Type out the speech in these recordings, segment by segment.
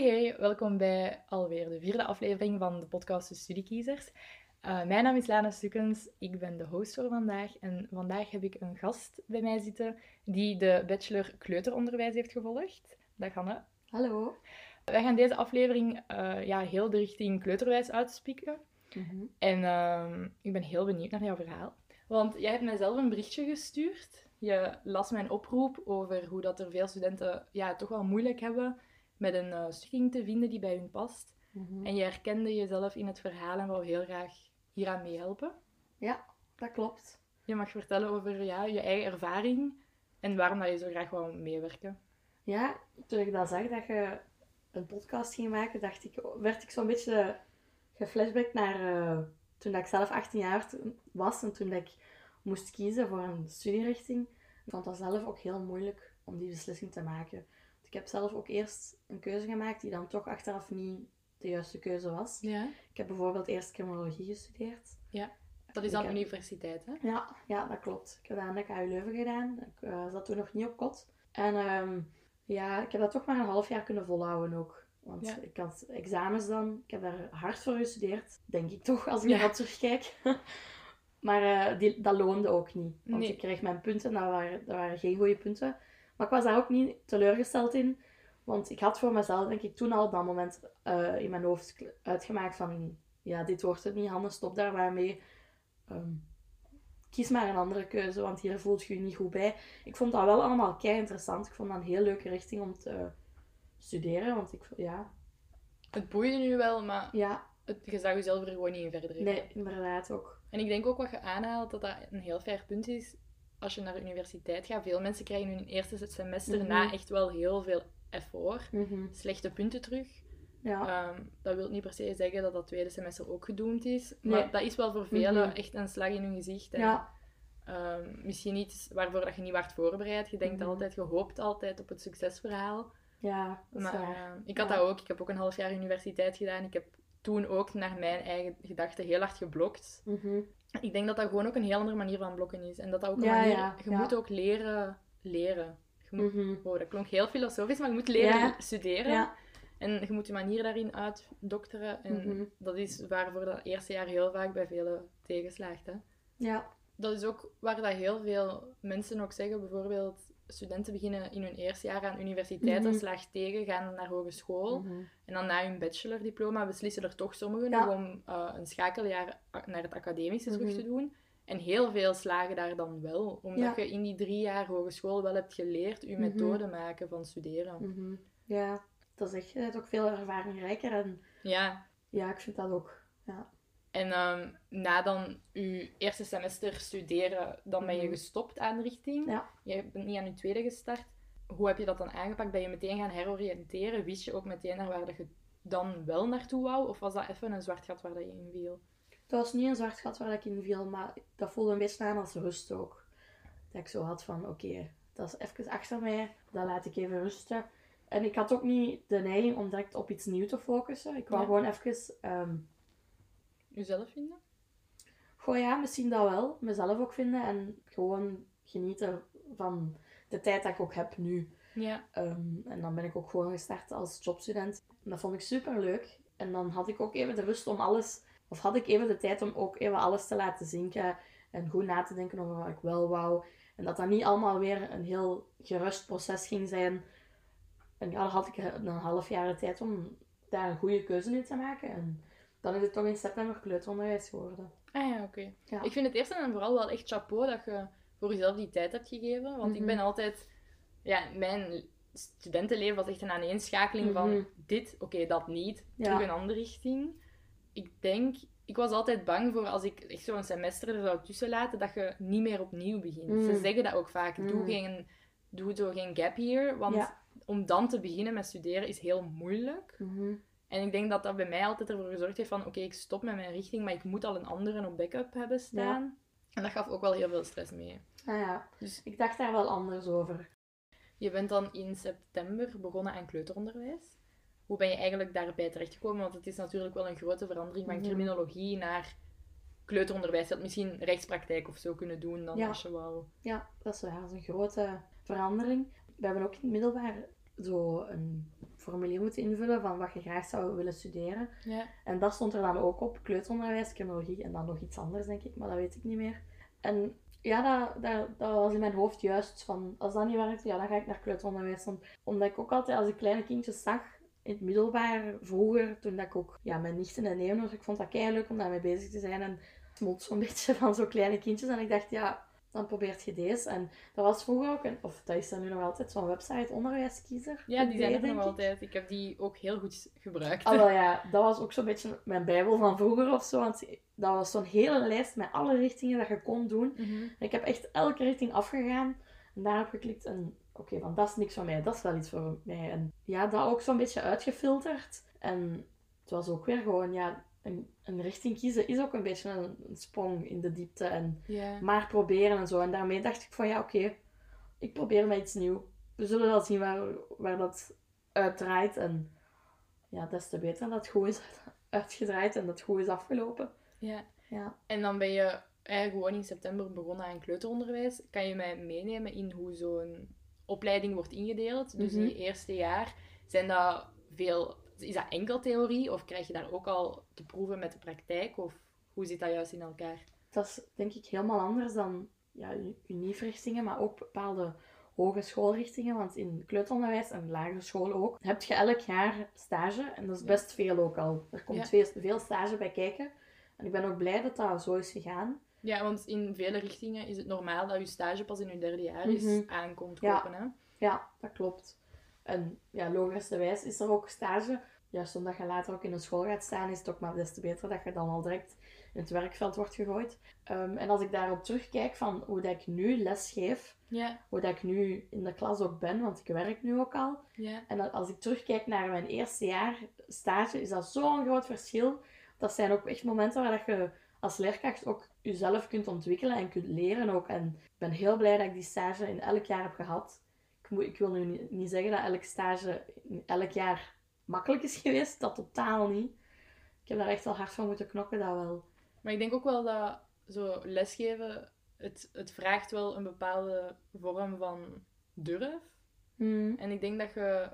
Hey hey, welkom bij alweer de vierde aflevering van de podcast De Studiekiezers. Uh, mijn naam is Lana Stukens, ik ben de host voor vandaag en vandaag heb ik een gast bij mij zitten die de bachelor kleuteronderwijs heeft gevolgd. Dag Hanne. Hallo. Wij gaan deze aflevering uh, ja, heel de richting kleuterwijs uitspieken. Mm En uh, ik ben heel benieuwd naar jouw verhaal. Want jij hebt mij zelf een berichtje gestuurd. Je las mijn oproep over hoe dat er veel studenten ja, het toch wel moeilijk hebben met een uh, te vinden die bij hun past. Mhm. En je herkende jezelf in het verhaal en wou heel graag hieraan meehelpen. Ja, dat klopt. Je mag vertellen over ja, je eigen ervaring en waarom dat je zo graag wou meewerken. Ja, toen ik dat zag dat je een podcast ging maken, dacht ik, werd ik zo'n beetje geflashback naar uh, toen ik zelf 18 jaar was en toen ik moest kiezen voor een studierichting. Ik vond dat zelf ook heel moeilijk om die beslissing te maken. Ik heb zelf ook eerst een keuze gemaakt die dan toch achteraf niet de juiste keuze was. Ja. Ik heb bijvoorbeeld eerst criminologie gestudeerd. Ja, dat is dan universiteit, hè? Ja, ja, dat klopt. Ik heb aan de KU Leuven gedaan. Ik uh, zat toen nog niet op kot. En um, ja, ik heb dat toch maar een half jaar kunnen volhouden ook. Want ik had examens dan. Ik heb daar hard voor gestudeerd. Denk ik toch, als ik ja. terugkijk. maar uh, die, dat loonde ook niet. Want ik kreeg mijn punten. Dat waren, dat waren geen goede punten. Maar ik was daar ook niet teleurgesteld in. Want ik had voor mezelf, denk ik, toen al op dat moment uh, in mijn hoofd uitgemaakt van... Ja, dit wordt het niet, Hanne, stop daar maar mee. Ehm, kies maar een andere keuze, want hier voelt je je niet goed bij. Ik vond dat wel allemaal kei interessant. Ik vond dat een heel leuke richting om te studeren, want ik, ja... Het boeide nu wel, maar ja. het, je zag jezelf er gewoon niet in verder. Nee, inderdaad ook. En ik denk ook wat je aanhaalt, dat dat een heel fair punt is als je naar de universiteit gaat, veel mensen krijgen hun eerste semester mhm. na echt wel heel veel effort, mm slechte punten terug. Ja. Ehm, dat wil niet per se zeggen dat dat tweede semester ook gedoemd is. Maar dat is wel voor velen mhm. echt een slag in hun gezicht. En, ja. um, misschien iets waarvoor dat je niet werd voorbereid. Je denkt mhm. altijd, je hoopt altijd op het succesverhaal. Ja, maar, uh, ik had dat ook. Ik heb ook een half jaar universiteit gedaan. Ik heb toen ook naar mijn eigen gedachten heel hard geblokt ik denk dat dat gewoon ook een heel andere manier van blokken is. En dat dat ook een manier... je moet ook leren leren. Je moet, mhm. oh, dat klonk heel filosofisch, maar je moet leren studeren. En je moet je manier daarin uitdokteren. En mhm. dat is waarvoor dat eerste jaar heel vaak bij velen tegenslaagt. Hè? Ja. Dat is ook waar dat heel veel mensen ook zeggen, bijvoorbeeld studenten beginnen in hun eerste jaar aan universiteit mm -hmm. tegen, gaan naar hogeschool. Mhm. En dan na hun bachelordiploma beslissen er toch sommigen om uh, een schakeljaar naar het academische terug mhm. te doen. En heel veel slagen daar dan wel, omdat je in die drie jaar hogeschool wel hebt geleerd je mhm. methode maken van studeren. Ja, dat is echt ook veel ervaringrijker. En ja. ja, ik vind dat ook. Ja. En um, na dan je eerste semester studeren, dan ben je mhm. gestopt aan richting. Ja. Je bent niet aan je tweede gestart. Hoe heb je dat dan aangepakt? Ben je meteen gaan heroriënteren? Wist je ook meteen naar waar je dan wel naartoe wou? Of was dat even een zwart gat waar dat je in viel? Dat was niet een zwart gat waar ik in viel, maar dat voelde een beetje aan als rust ook. Dat ik zo had van, oké, dat is even achter mij, dat laat ik even rusten. En ik had ook niet de neiging om direct op iets nieuws te focussen. Ik wou gewoon even ehm, Jezelf vinden? Goh ja, misschien dat wel. Mezelf ook vinden en gewoon genieten van de tijd dat ik ook heb nu. Ja. Ehm, en dan ben ik ook gewoon gestart als jobstudent. En dat vond ik super leuk. En dan had ik ook even de rust om alles, of had ik even de tijd om ook even alles te laten zinken. En goed na te denken over wat ik wel wou. En dat dat niet allemaal weer een heel gerust proces ging zijn. En ja, dan had ik een half jaar de tijd om daar een goede keuze in te maken. En dan is het toch in september kleuteronderwijs geworden. Ah ja, oké. Ik vind het eerst en vooral wel echt chapeau dat je voor jezelf die tijd hebt gegeven. Want ik mhm. ben altijd... Ja, mijn studentenleven was echt een aaneenschakeling van mhm. dit, oké, dat niet. Terug een andere richting. Ik denk... Ik was altijd bang voor als ik echt zo'n semester er zou tussen laten, dat je niet meer opnieuw begint. Ze mhm. zeggen dat ook vaak. Doe, geen, doe zo geen gap year. Want om dan te beginnen met studeren is heel moeilijk. En ik denk dat dat bij mij altijd ervoor gezorgd heeft van, oké, ik stop met mijn richting, maar ik moet al een andere op backup hebben staan. En dat gaf ook wel heel veel stress mee. Ah ja, dus ik dacht daar wel anders over. Je bent dan in september begonnen aan kleuteronderwijs. Hoe ben je eigenlijk daarbij terechtgekomen? Want het is natuurlijk wel een grote verandering van criminologie naar kleuteronderwijs. Je had misschien rechtspraktijk of zo kunnen doen dan als je wou. Ja, dat is waar. Dat is een grote verandering. We hebben ook in het middelbaar zo een formulier moeten invullen van wat je graag zou willen studeren. Ja. En dat stond er dan ook op, kleuteronderwijs, criminologie en dan nog iets anders, denk ik, maar dat weet ik niet meer. En ja, dat, dat, dat was in mijn hoofd juist van, als dat niet werkt, ja, dan ga ik naar kleuteronderwijs. Omdat ik ook altijd, als ik kleine kindjes zag, in het middelbaar, vroeger, toen dat ik ook ja, mijn nichten en neven was, ik vond dat leuk om daarmee bezig te zijn. En smolt zo'n beetje van zo'n kleine kindjes. En ik dacht, ja, dan probeert je deze. En dat was vroeger ook, een, of dat is er nu nog altijd, zo'n website, Onderwijskiezer. Ja, die zijn er nog ik. altijd. Ik heb die ook heel goed gebruikt. Ah, wel ja, dat was ook zo'n beetje mijn bijbel van vroeger of zo. Want dat was zo'n hele lijst met alle richtingen dat je kon doen. En ik heb echt elke richting afgegaan en daarop geklikt en oké, van dat is niks van mij, dat is wel iets voor mij. En ja, dat ook zo'n beetje uitgefilterd. En het was ook weer gewoon, ja, een, een richting kiezen is ook een beetje een, een sprong in de diepte en maar proberen en zo. En daarmee dacht ik van ja, oké, ik probeer maar iets nieuws. We zullen wel zien waar, waar dat uitdraait. En ja, des te beter dat het goed is uitgedraaid en dat het goed is afgelopen. ja. Ja. En dan ben je eigenlijk gewoon in september begonnen aan kleuteronderwijs. Kan je mij meenemen in hoe zo'n opleiding wordt ingedeeld? Dus Mhm. in je eerste jaar, zijn dat veel... Is dat enkel theorie? Of krijg je daar ook al te proeven met de praktijk? Of hoe zit dat juist in elkaar? Dat is denk ik helemaal anders dan ja, uniefrichtingen, maar ook bepaalde hogeschoolrichtingen. Want in kleuteronderwijs en lagere scholen ook, heb je elk jaar stage. En dat is Ja. best veel ook al. Er komt Ja. veel, veel stage bij kijken. En ik ben ook blij dat dat zo is gegaan. Ja, want in vele richtingen is het normaal dat je stage pas in je derde jaar Mhm. is aankomt Ja. kopen. Hè? Ja, dat klopt. En ja, logischerwijs is er ook stage. Juist omdat je later ook in een school gaat staan, is het ook maar des te beter dat je dan al direct in het werkveld wordt gegooid. Ehm, en als ik daarop terugkijk van hoe dat ik nu les geef, hoe dat ik nu in de klas ook ben, want ik werk nu ook al. En als ik terugkijk naar mijn eerste jaar stage, is dat zo'n groot verschil. Dat zijn ook echt momenten waar dat je als leerkracht ook jezelf kunt ontwikkelen en kunt leren ook. En ik ben heel blij dat ik die stage in elk jaar heb gehad. Ik, moet, ik wil nu niet, niet zeggen dat elk stage in elk jaar makkelijk is geweest. Dat totaal niet. Ik heb daar echt wel hard van moeten knokken, dat wel. Maar ik denk ook wel dat zo lesgeven, het, het vraagt wel een bepaalde vorm van durf. Hmm. En ik denk dat je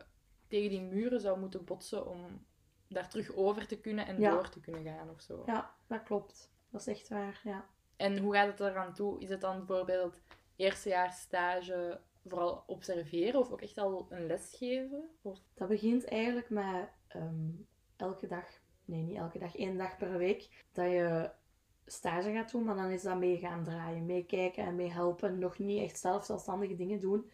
tegen die muren zou moeten botsen om daar terug over te kunnen en Ja. door te kunnen gaan of zo. Ja, dat klopt. Dat is echt waar, ja. En hoe gaat het eraan toe? Is het dan bijvoorbeeld eerstejaars stage vooral observeren of ook echt al een les geven? Of... Dat begint eigenlijk met ehm, elke dag, nee niet elke dag, één dag per week, dat je stage gaat doen, maar dan is dat mee gaan draaien, meekijken en mee helpen, nog niet echt zelf zelfstandige dingen doen.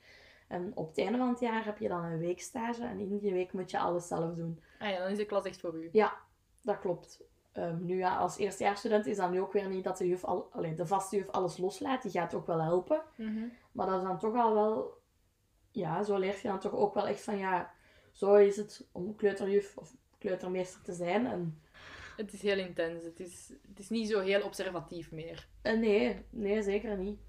En op het einde van het jaar heb je dan een weekstage en in die week moet je alles zelf doen. Ah ja, dan is de klas echt voor u. Ja, dat klopt. Ehm, nu ja, als eerstejaarsstudent is dat nu ook weer niet dat de juf, al, de vaste juf alles loslaat, die gaat ook wel helpen. Mhm. Maar dat is dan toch al wel, ja, zo leert je dan toch ook wel echt van, ja, zo is het om kleuterjuf of kleutermeester te zijn. En, Het is heel intens. Het is, het is niet zo heel observatief meer. en nee, nee, zeker niet.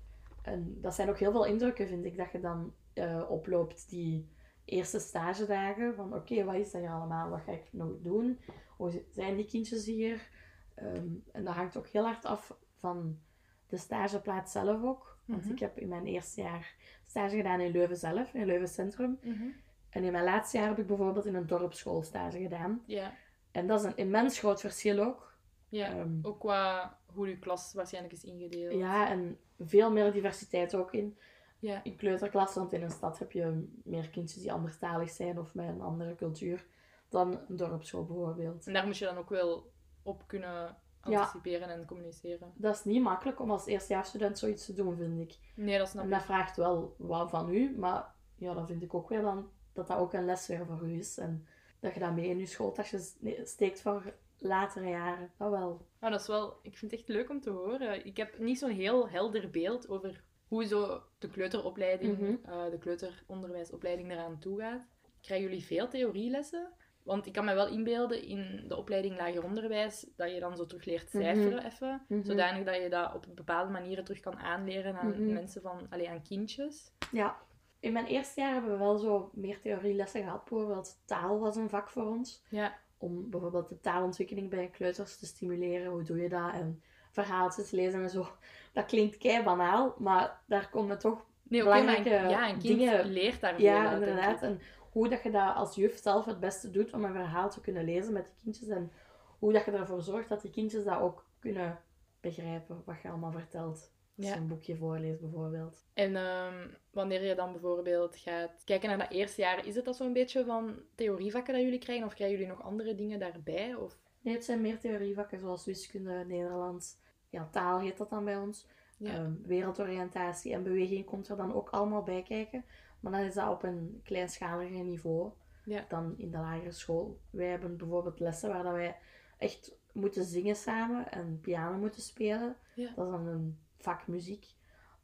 En dat zijn ook heel veel indrukken, vind ik, dat je dan eh, oploopt die eerste stagedagen. Van oké, wat is dat hier allemaal? Wat ga ik nog doen? Hoe zijn die kindjes hier? Ehm, en dat hangt ook heel hard af van de stageplaats zelf ook. Want Mhm. ik heb in mijn eerste jaar stage gedaan in Leuven zelf, in Leuven Centrum. Mhm. En in mijn laatste jaar heb ik bijvoorbeeld in een dorpsschool stage gedaan. Ja. En dat is een immens groot verschil ook. ja. Ehm, Ook qua hoe uw klas waarschijnlijk is ingedeeld. ja, en veel meer diversiteit ook in. Ja. In kleuterklas, want in een stad heb je meer kindjes die anderstalig zijn of met een andere cultuur dan een dorpsschool bijvoorbeeld. En daar moet je dan ook wel op kunnen anticiperen en communiceren. Dat is niet makkelijk om als eerstejaarsstudent zoiets te doen, vind ik. Nee, dat snap En ik. dat vraagt wel wat van u, maar ja, dan vind ik ook weer dan dat dat ook een les weer voor u is. En dat je dat mee in je schooltasje steekt voor latere jaren. Dat wel. Maar dat is wel, ik vind het echt leuk om te horen. Ik heb niet zo'n heel helder beeld over hoe zo de kleuteropleiding, Mhm. eh, de kleuteronderwijsopleiding eraan toe gaat. Krijgen jullie veel theorielessen? Want ik kan me wel inbeelden in de opleiding lager onderwijs dat je dan zo terug leert cijferen even. Mhm. Zodanig dat je dat op bepaalde manieren terug kan aanleren aan Mhm. mensen van, allee, aan kindjes. Ja. In mijn eerste jaar hebben we wel zo meer theorielessen gehad. Bijvoorbeeld taal was een vak voor ons. Ja, Om bijvoorbeeld de taalontwikkeling bij kleuters te stimuleren. Hoe doe je dat? En verhaaltjes lezen en zo. Dat klinkt kei banaal, maar daar komen toch nee, Belangrijke ja, een kind dingen- leert daar veel Ja, inderdaad. En hoe dat je dat als juf zelf het beste doet om een verhaal te kunnen lezen met die kindjes. En hoe dat je ervoor zorgt dat die kindjes dat ook kunnen begrijpen, wat je allemaal vertelt. Als je een boekje voorleest bijvoorbeeld. En ehm, wanneer je dan bijvoorbeeld gaat kijken naar dat eerste jaar, is het dat zo'n beetje van theorievakken dat jullie krijgen? Of krijgen jullie nog andere dingen daarbij? Of... Nee, het zijn meer theorievakken zoals wiskunde, Nederlands. Ja, taal heet dat dan bij ons. Ehm, wereldoriëntatie en beweging komt er dan ook allemaal bij kijken. Maar dan is dat op een kleinschaliger niveau ja. dan in de lagere school. Wij hebben bijvoorbeeld lessen waar dat wij echt moeten zingen samen en piano moeten spelen. Dat is dan een vak muziek.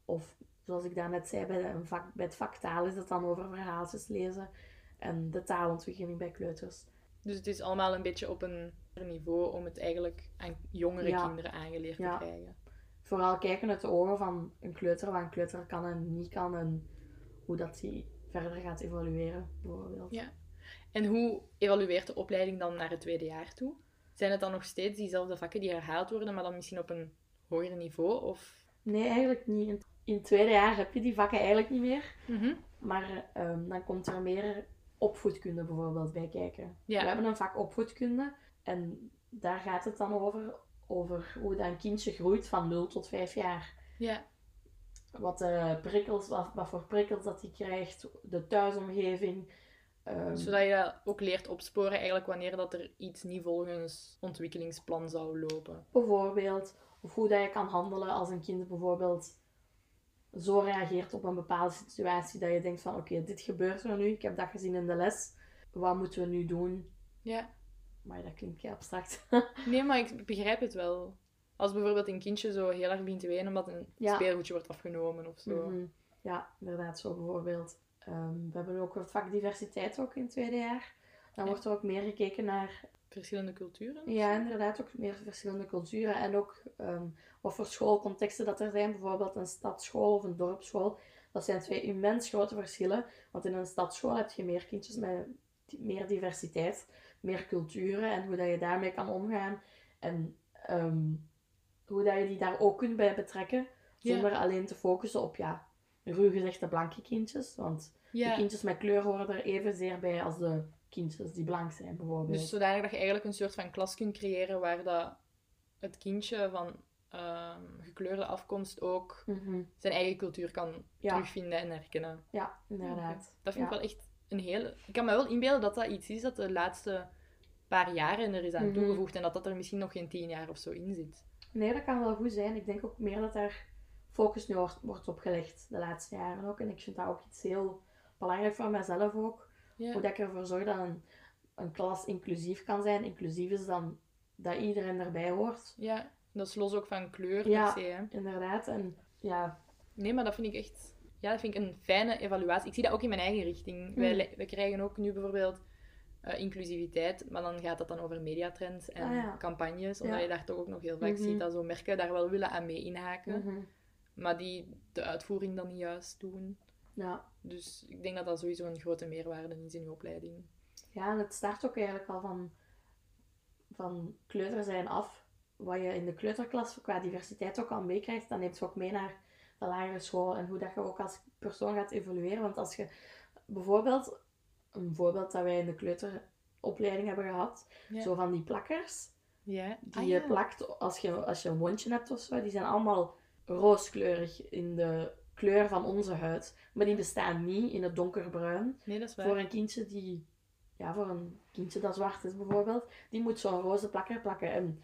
Of zoals ik daarnet zei, bij, een vak, bij het vak taal is het dan over verhaaltjes lezen en de taalontwikkeling bij kleuters. Dus het is allemaal een beetje op een niveau om het eigenlijk aan jongere kinderen aangeleerd te krijgen. Vooral kijken uit de ogen van een kleuter, wat een kleuter kan en niet kan en hoe dat hij verder gaat evolueren, bijvoorbeeld. Ja. En hoe evalueert de opleiding dan naar het tweede jaar toe? Zijn het dan nog steeds diezelfde vakken die herhaald worden, maar dan misschien op een hoger niveau? Of... Nee, eigenlijk niet. In het tweede jaar heb je die vakken eigenlijk niet meer. Mhm. Maar ehm, dan komt er meer opvoedkunde bijvoorbeeld bij kijken. Ja. We hebben een vak opvoedkunde en daar gaat het dan over, over hoe dat een kindje groeit van 0 tot 5 jaar. Ja. Wat, de prikkels, wat, wat voor prikkels dat hij krijgt, de thuisomgeving, Um, Zodat je ook leert opsporen eigenlijk wanneer dat er iets niet volgens ontwikkelingsplan zou lopen. Bijvoorbeeld. Of hoe dat je kan handelen als een kind bijvoorbeeld zo reageert op een bepaalde situatie dat je denkt van oké, dit gebeurt er nu, ik heb dat gezien in de les, wat moeten we nu doen? Ja. Maar dat klinkt heel abstract. nee, maar ik begrijp het wel. Als bijvoorbeeld een kindje zo heel erg begint te wenen omdat een speelgoedje wordt afgenomen of zo. Mhm. Ja, inderdaad, zo bijvoorbeeld. Ehm, we hebben ook het vak diversiteit ook in het tweede jaar. Dan wordt er ook meer gekeken naar... Verschillende culturen? Ja, inderdaad. Ook meer verschillende culturen. En ook ehm, wat voor schoolcontexten dat er zijn. Bijvoorbeeld een stadsschool of een dorpsschool. Dat zijn twee immens grote verschillen. Want in een stadsschool heb je meer kindjes met meer diversiteit. Meer culturen. En hoe dat je daarmee kan omgaan. En ehm, hoe dat je die daar ook kunt bij betrekken. Zonder alleen te focussen op, ja, ruw gezegd de blanke kindjes. Want de kindjes met kleur horen er evenzeer bij als de kindjes die blank zijn, bijvoorbeeld. Dus zodanig dat je eigenlijk een soort van klas kunt creëren waar dat het kindje van ehm, gekleurde afkomst ook mhm. zijn eigen cultuur kan terugvinden en herkennen. Ja, inderdaad. Dat vind ik wel echt een hele... Ik kan me wel inbeelden dat dat iets is dat de laatste paar jaren er is aan mhm. toegevoegd en dat dat er misschien nog geen tien jaar of zo in zit. Nee, dat kan wel goed zijn. Ik denk ook meer dat er focus nu wordt, wordt opgelegd de laatste jaren ook. En ik vind dat ook iets heel belangrijk voor mezelf ook. Hoe dat ik ervoor zorg dat een, een klas inclusief kan zijn. Inclusief is dan dat iedereen erbij hoort. Ja, dat is los ook van kleur ja, per se. Hè? inderdaad. En ja... Nee, maar dat vind ik echt... Ja, dat vind ik een fijne evaluatie. Ik zie dat ook in mijn eigen richting. Wij, hmm. wij krijgen ook nu bijvoorbeeld uh, inclusiviteit, maar dan gaat dat dan over mediatrends en ah, campagnes, omdat je daar toch ook nog heel vaak mhm. ziet dat zo merken daar wel willen aan mee inhaken. Mhm maar die de uitvoering dan niet juist doen. Ja. Dus ik denk dat dat sowieso een grote meerwaarde is in je opleiding. Ja, en het start ook eigenlijk al van, van kleuter zijn af. Wat je in de kleuterklas qua diversiteit ook al meekrijgt, dan neemt je ook mee naar de lagere school en hoe dat je ook als persoon gaat evolueren. Want als je bijvoorbeeld, een voorbeeld dat wij in de kleuteropleiding hebben gehad, zo van die plakkers. Ja. Die ah, je plakt als je, als je een wondje hebt of zo, die zijn allemaal rooskleurig in de kleur van onze huid. Maar die bestaan niet in het donkerbruin. Nee, dat is waar. Voor een kindje die... Ja, voor een kindje dat zwart is bijvoorbeeld. Die moet zo'n roze plakker plakken. En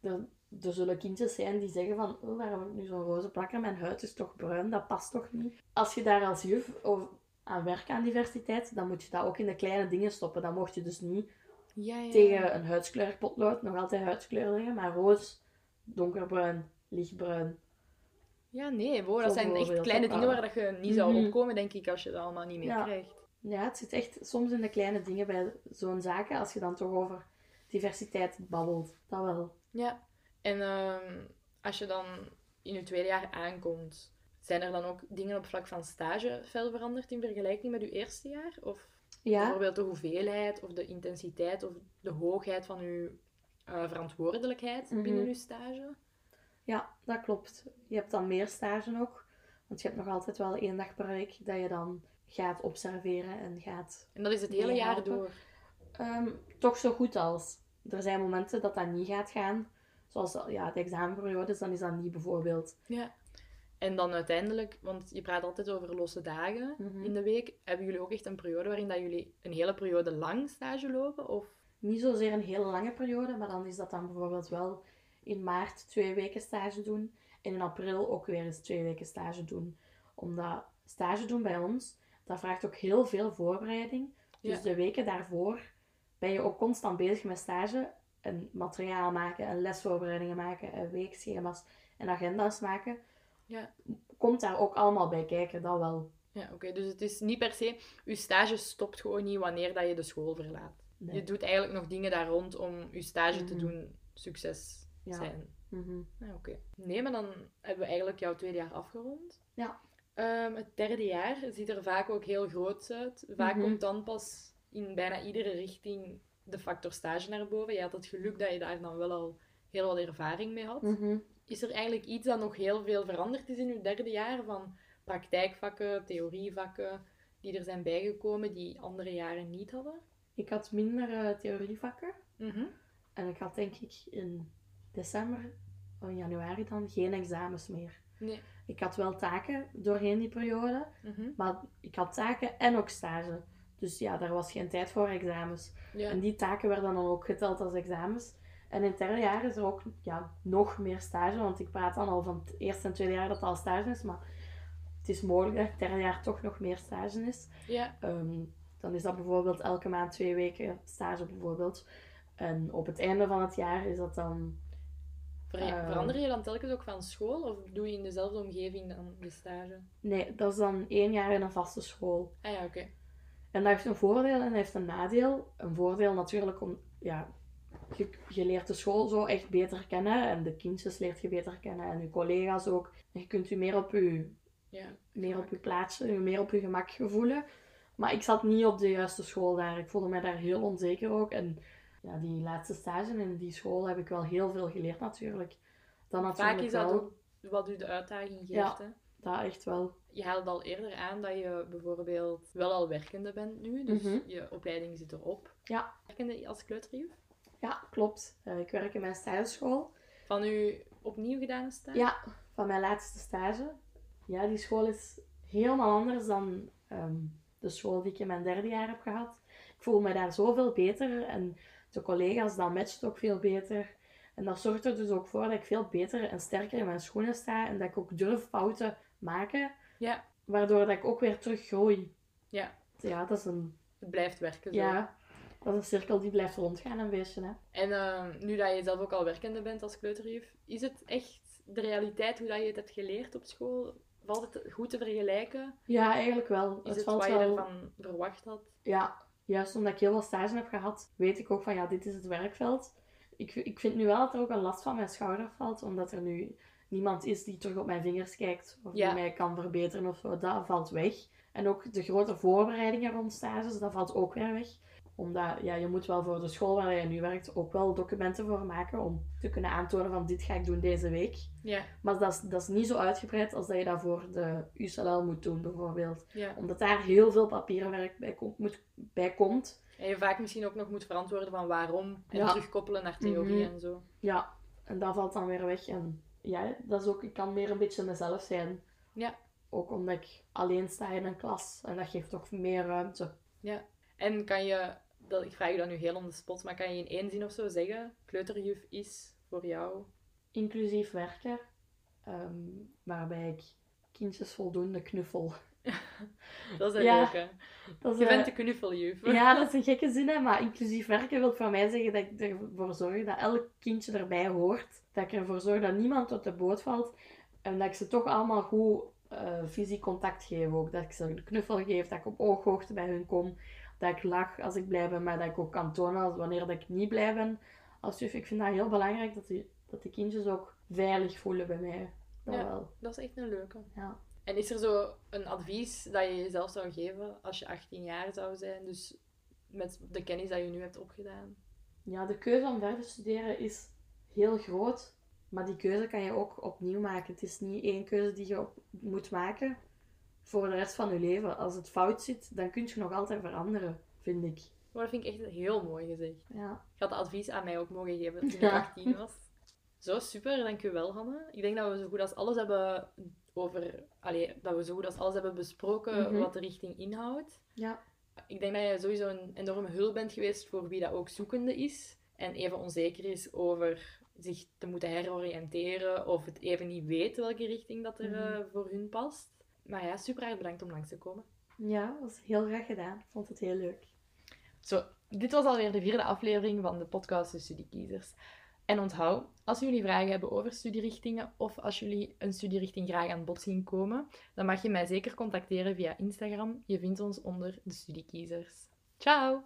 er, er zullen kindjes zijn die zeggen van... Oh, waarom heb ik nu zo'n roze plakker? Mijn huid is toch bruin? Dat past toch niet? Als je daar als juf aan werkt aan diversiteit, dan moet je dat ook in de kleine dingen stoppen. Dan mocht je dus niet ja, ja. tegen een huidskleurpotlood nog altijd huidskleur zeggen. Maar roos, donkerbruin, lichtbruin, ja, nee, wow, dat zijn echt kleine dingen waar dat je niet zou mhm. opkomen, denk ik, als je dat allemaal niet meer krijgt. Ja, het zit echt soms in de kleine dingen bij zo'n zaken, als je dan toch over diversiteit babbelt. Dat wel. Ja, en ehm, als je dan in je tweede jaar aankomt, zijn er dan ook dingen op vlak van stage fel veranderd in vergelijking met je eerste jaar? Of ja. bijvoorbeeld de hoeveelheid of de intensiteit of de hoogheid van je uh, verantwoordelijkheid mhm. binnen je stage? Ja, dat klopt. Je hebt dan meer stage ook. Want je hebt nog altijd wel één dag per week dat je dan gaat observeren en gaat... En dat is het hele jaar door? Ehm, toch zo goed als. Er zijn momenten dat dat niet gaat gaan. Zoals ja, de examenperiodes, dan is dat niet bijvoorbeeld. Ja. En dan uiteindelijk, want je praat altijd over losse dagen Mhm. in de week. Hebben jullie ook echt een periode waarin dat jullie een hele periode lang stage lopen? Of... Niet zozeer een hele lange periode, maar dan is dat dan bijvoorbeeld wel in maart twee weken stage doen. En in april ook weer eens twee weken stage doen. Omdat stage doen bij ons, dat vraagt ook heel veel voorbereiding. Dus Ja. de weken daarvoor ben je ook constant bezig met stage. En materiaal maken, en lesvoorbereidingen maken, en weekschema's en agenda's maken. Ja. Komt daar ook allemaal bij kijken, dat wel. Ja, oké. Dus het is niet per se... Je stage stopt gewoon niet wanneer dat je de school verlaat. Nee. Je doet eigenlijk nog dingen daar rond om je stage te Mhm. doen succes Ja. zijn. Mhm. Ja, oké. Nee, maar dan hebben we eigenlijk jouw tweede jaar afgerond. Ja. Ehm, het derde jaar ziet er vaak ook heel groot uit. Vaak Mhm. komt dan pas in bijna iedere richting de factor stage naar boven. Je had het geluk dat je daar dan wel al heel wat ervaring mee had. Is er eigenlijk iets dat nog heel veel veranderd is in je derde jaar? Van praktijkvakken, theorievakken, die er zijn bijgekomen die andere jaren niet hadden? Ik had minder eh, theorievakken. Mhm. En ik had denk ik in december, of in januari dan, geen examens meer. Nee. Ik had wel taken doorheen die periode, Mhm. maar ik had taken en ook stage. Dus ja, daar was geen tijd voor examens. Ja. En die taken werden dan ook geteld als examens. En in het derde jaar is er ook ja, nog meer stage, want ik praat dan al van het eerste en tweede jaar dat het al stage is, maar het is mogelijk dat het derde jaar toch nog meer stage is. ja. Ehm, dan is dat bijvoorbeeld elke maand twee weken stage bijvoorbeeld. En op het einde van het jaar is dat dan... Ver- Ehm. Verander je dan telkens ook van school of doe je in dezelfde omgeving dan de stage? Nee, dat is dan één jaar in een vaste school. Ah ja, oké. En dat heeft een voordeel en dat heeft een nadeel. Een voordeel natuurlijk om... Ja, je, je leert de school zo echt beter kennen. En de kindjes leert je beter kennen. En je collega's ook. En je kunt je meer op je, Ja. meer op je plaatsje, je meer op je gemak voelen. Maar ik zat niet op de juiste school daar. Ik voelde mij daar heel onzeker ook. En ja, die laatste stage in die school heb ik wel heel veel geleerd natuurlijk. Dan natuurlijk Vaak is dat wel. ook wat u de uitdaging geeft. Ja. Hè? Dat echt wel. Je haalde al eerder aan dat je bijvoorbeeld wel al werkende bent nu, dus Mhm. je opleiding zit erop. Ja. Werkende als kleuterjuf? Ja, klopt. Eh, ik werk in mijn stageschool. Van uw opnieuw gedane stage? Ja, van mijn laatste stage. Ja, die school is helemaal anders dan ehm, de school die ik in mijn derde jaar heb gehad. Ik voel me daar zoveel beter en de collega's, dat matcht ook veel beter. En dat zorgt er dus ook voor dat ik veel beter en sterker in mijn schoenen sta en dat ik ook durf fouten maken. Ja. Waardoor dat ik ook weer terug groei. Ja. Ja, dat is een, Het blijft werken zo. ja, dat is een cirkel die blijft rondgaan een beetje. Hè. En ehm, nu dat je zelf ook al werkende bent als kleuterjuf, is het echt de realiteit hoe dat je het hebt geleerd op school? Valt het goed te vergelijken? Ja, eigenlijk wel. Is het valt wat je wel... ervan verwacht had? Ja, juist omdat ik heel veel stage heb gehad, weet ik ook van ja, dit is het werkveld. Ik, ik vind nu wel dat er ook een last van mijn schouder valt, omdat er nu niemand is die terug op mijn vingers kijkt of Ja. die mij kan verbeteren of zo. Dat valt weg. En ook de grote voorbereidingen rond stages, dat valt ook weer weg. Omdat ja, je moet wel voor de school waar je nu werkt ook wel documenten voor maken om te kunnen aantonen van dit ga ik doen deze week. Ja. Maar dat is, dat is niet zo uitgebreid als dat je dat voor de UCLL moet doen bijvoorbeeld. ja. Omdat daar heel veel papierwerk bij, komt moet, bij komt. En je vaak misschien ook nog moet verantwoorden van waarom en Ja. terugkoppelen naar theorie Mhm. en zo. Ja, en dat valt dan weer weg. En ja, dat is ook, ik kan meer een beetje mezelf zijn. Ja. Ook omdat ik alleen sta in een klas. En dat geeft ook meer ruimte. En kan je, dat, ik vraag je dat nu heel on the spot, maar kan je in één zin of zo zeggen, kleuterjuf is voor jou? Inclusief werken. ehm, waarbij ik kindjes voldoende knuffel. Dat is een Ja. leuke. Dat is, Je eh, bent de knuffeljuf. Ja, dat is een gekke zin, hè, maar inclusief werken wil voor mij zeggen dat ik ervoor zorg dat elk kindje erbij hoort. Dat ik ervoor zorg dat niemand tot de boot valt. En dat ik ze toch allemaal goed eh fysiek contact geef ook. Dat ik ze een knuffel geef, dat ik op ooghoogte bij hun kom. Dat ik lach als ik blij ben, maar dat ik ook kan tonen als wanneer dat ik niet blij ben. Als juf, ik vind dat heel belangrijk dat die, dat de kindjes ook veilig voelen bij mij. Dat Ja. wel, Dat is echt een leuke. ja. En is er zo een advies dat je jezelf zou geven als je 18 jaar zou zijn? Dus met de kennis dat je nu hebt opgedaan. Ja, de keuze om verder te studeren is heel groot. Maar die keuze kan je ook opnieuw maken. Het is niet één keuze die je op moet maken. Voor de rest van je leven. Als het fout zit, dan kun je nog altijd veranderen, vind ik. Maar dat vind ik echt heel mooi gezegd. Ja. Ik had dat advies aan mij ook mogen geven toen ik Ja. 18 was. Zo, super. Dankjewel, Hanne. Ik denk dat we zo goed als alles hebben over... Allee, dat we zo goed als alles hebben besproken Mhm. wat de richting inhoudt. Ja. Ik denk dat je sowieso een enorme hulp bent geweest voor wie dat ook zoekende is. En even onzeker is over zich te moeten heroriënteren. Of het even niet weet welke richting dat er Mhm. eh, voor hun past. Maar ja, super erg bedankt om langs te komen. Ja, was heel graag gedaan. Vond het heel leuk. Zo, dit was alweer de vierde aflevering van de podcast De Studiekiezers. En onthoud, als jullie vragen hebben over studierichtingen of als jullie een studierichting graag aan bod zien komen, dan mag je mij zeker contacteren via Instagram. Je vindt ons onder De Studiekiezers. Ciao!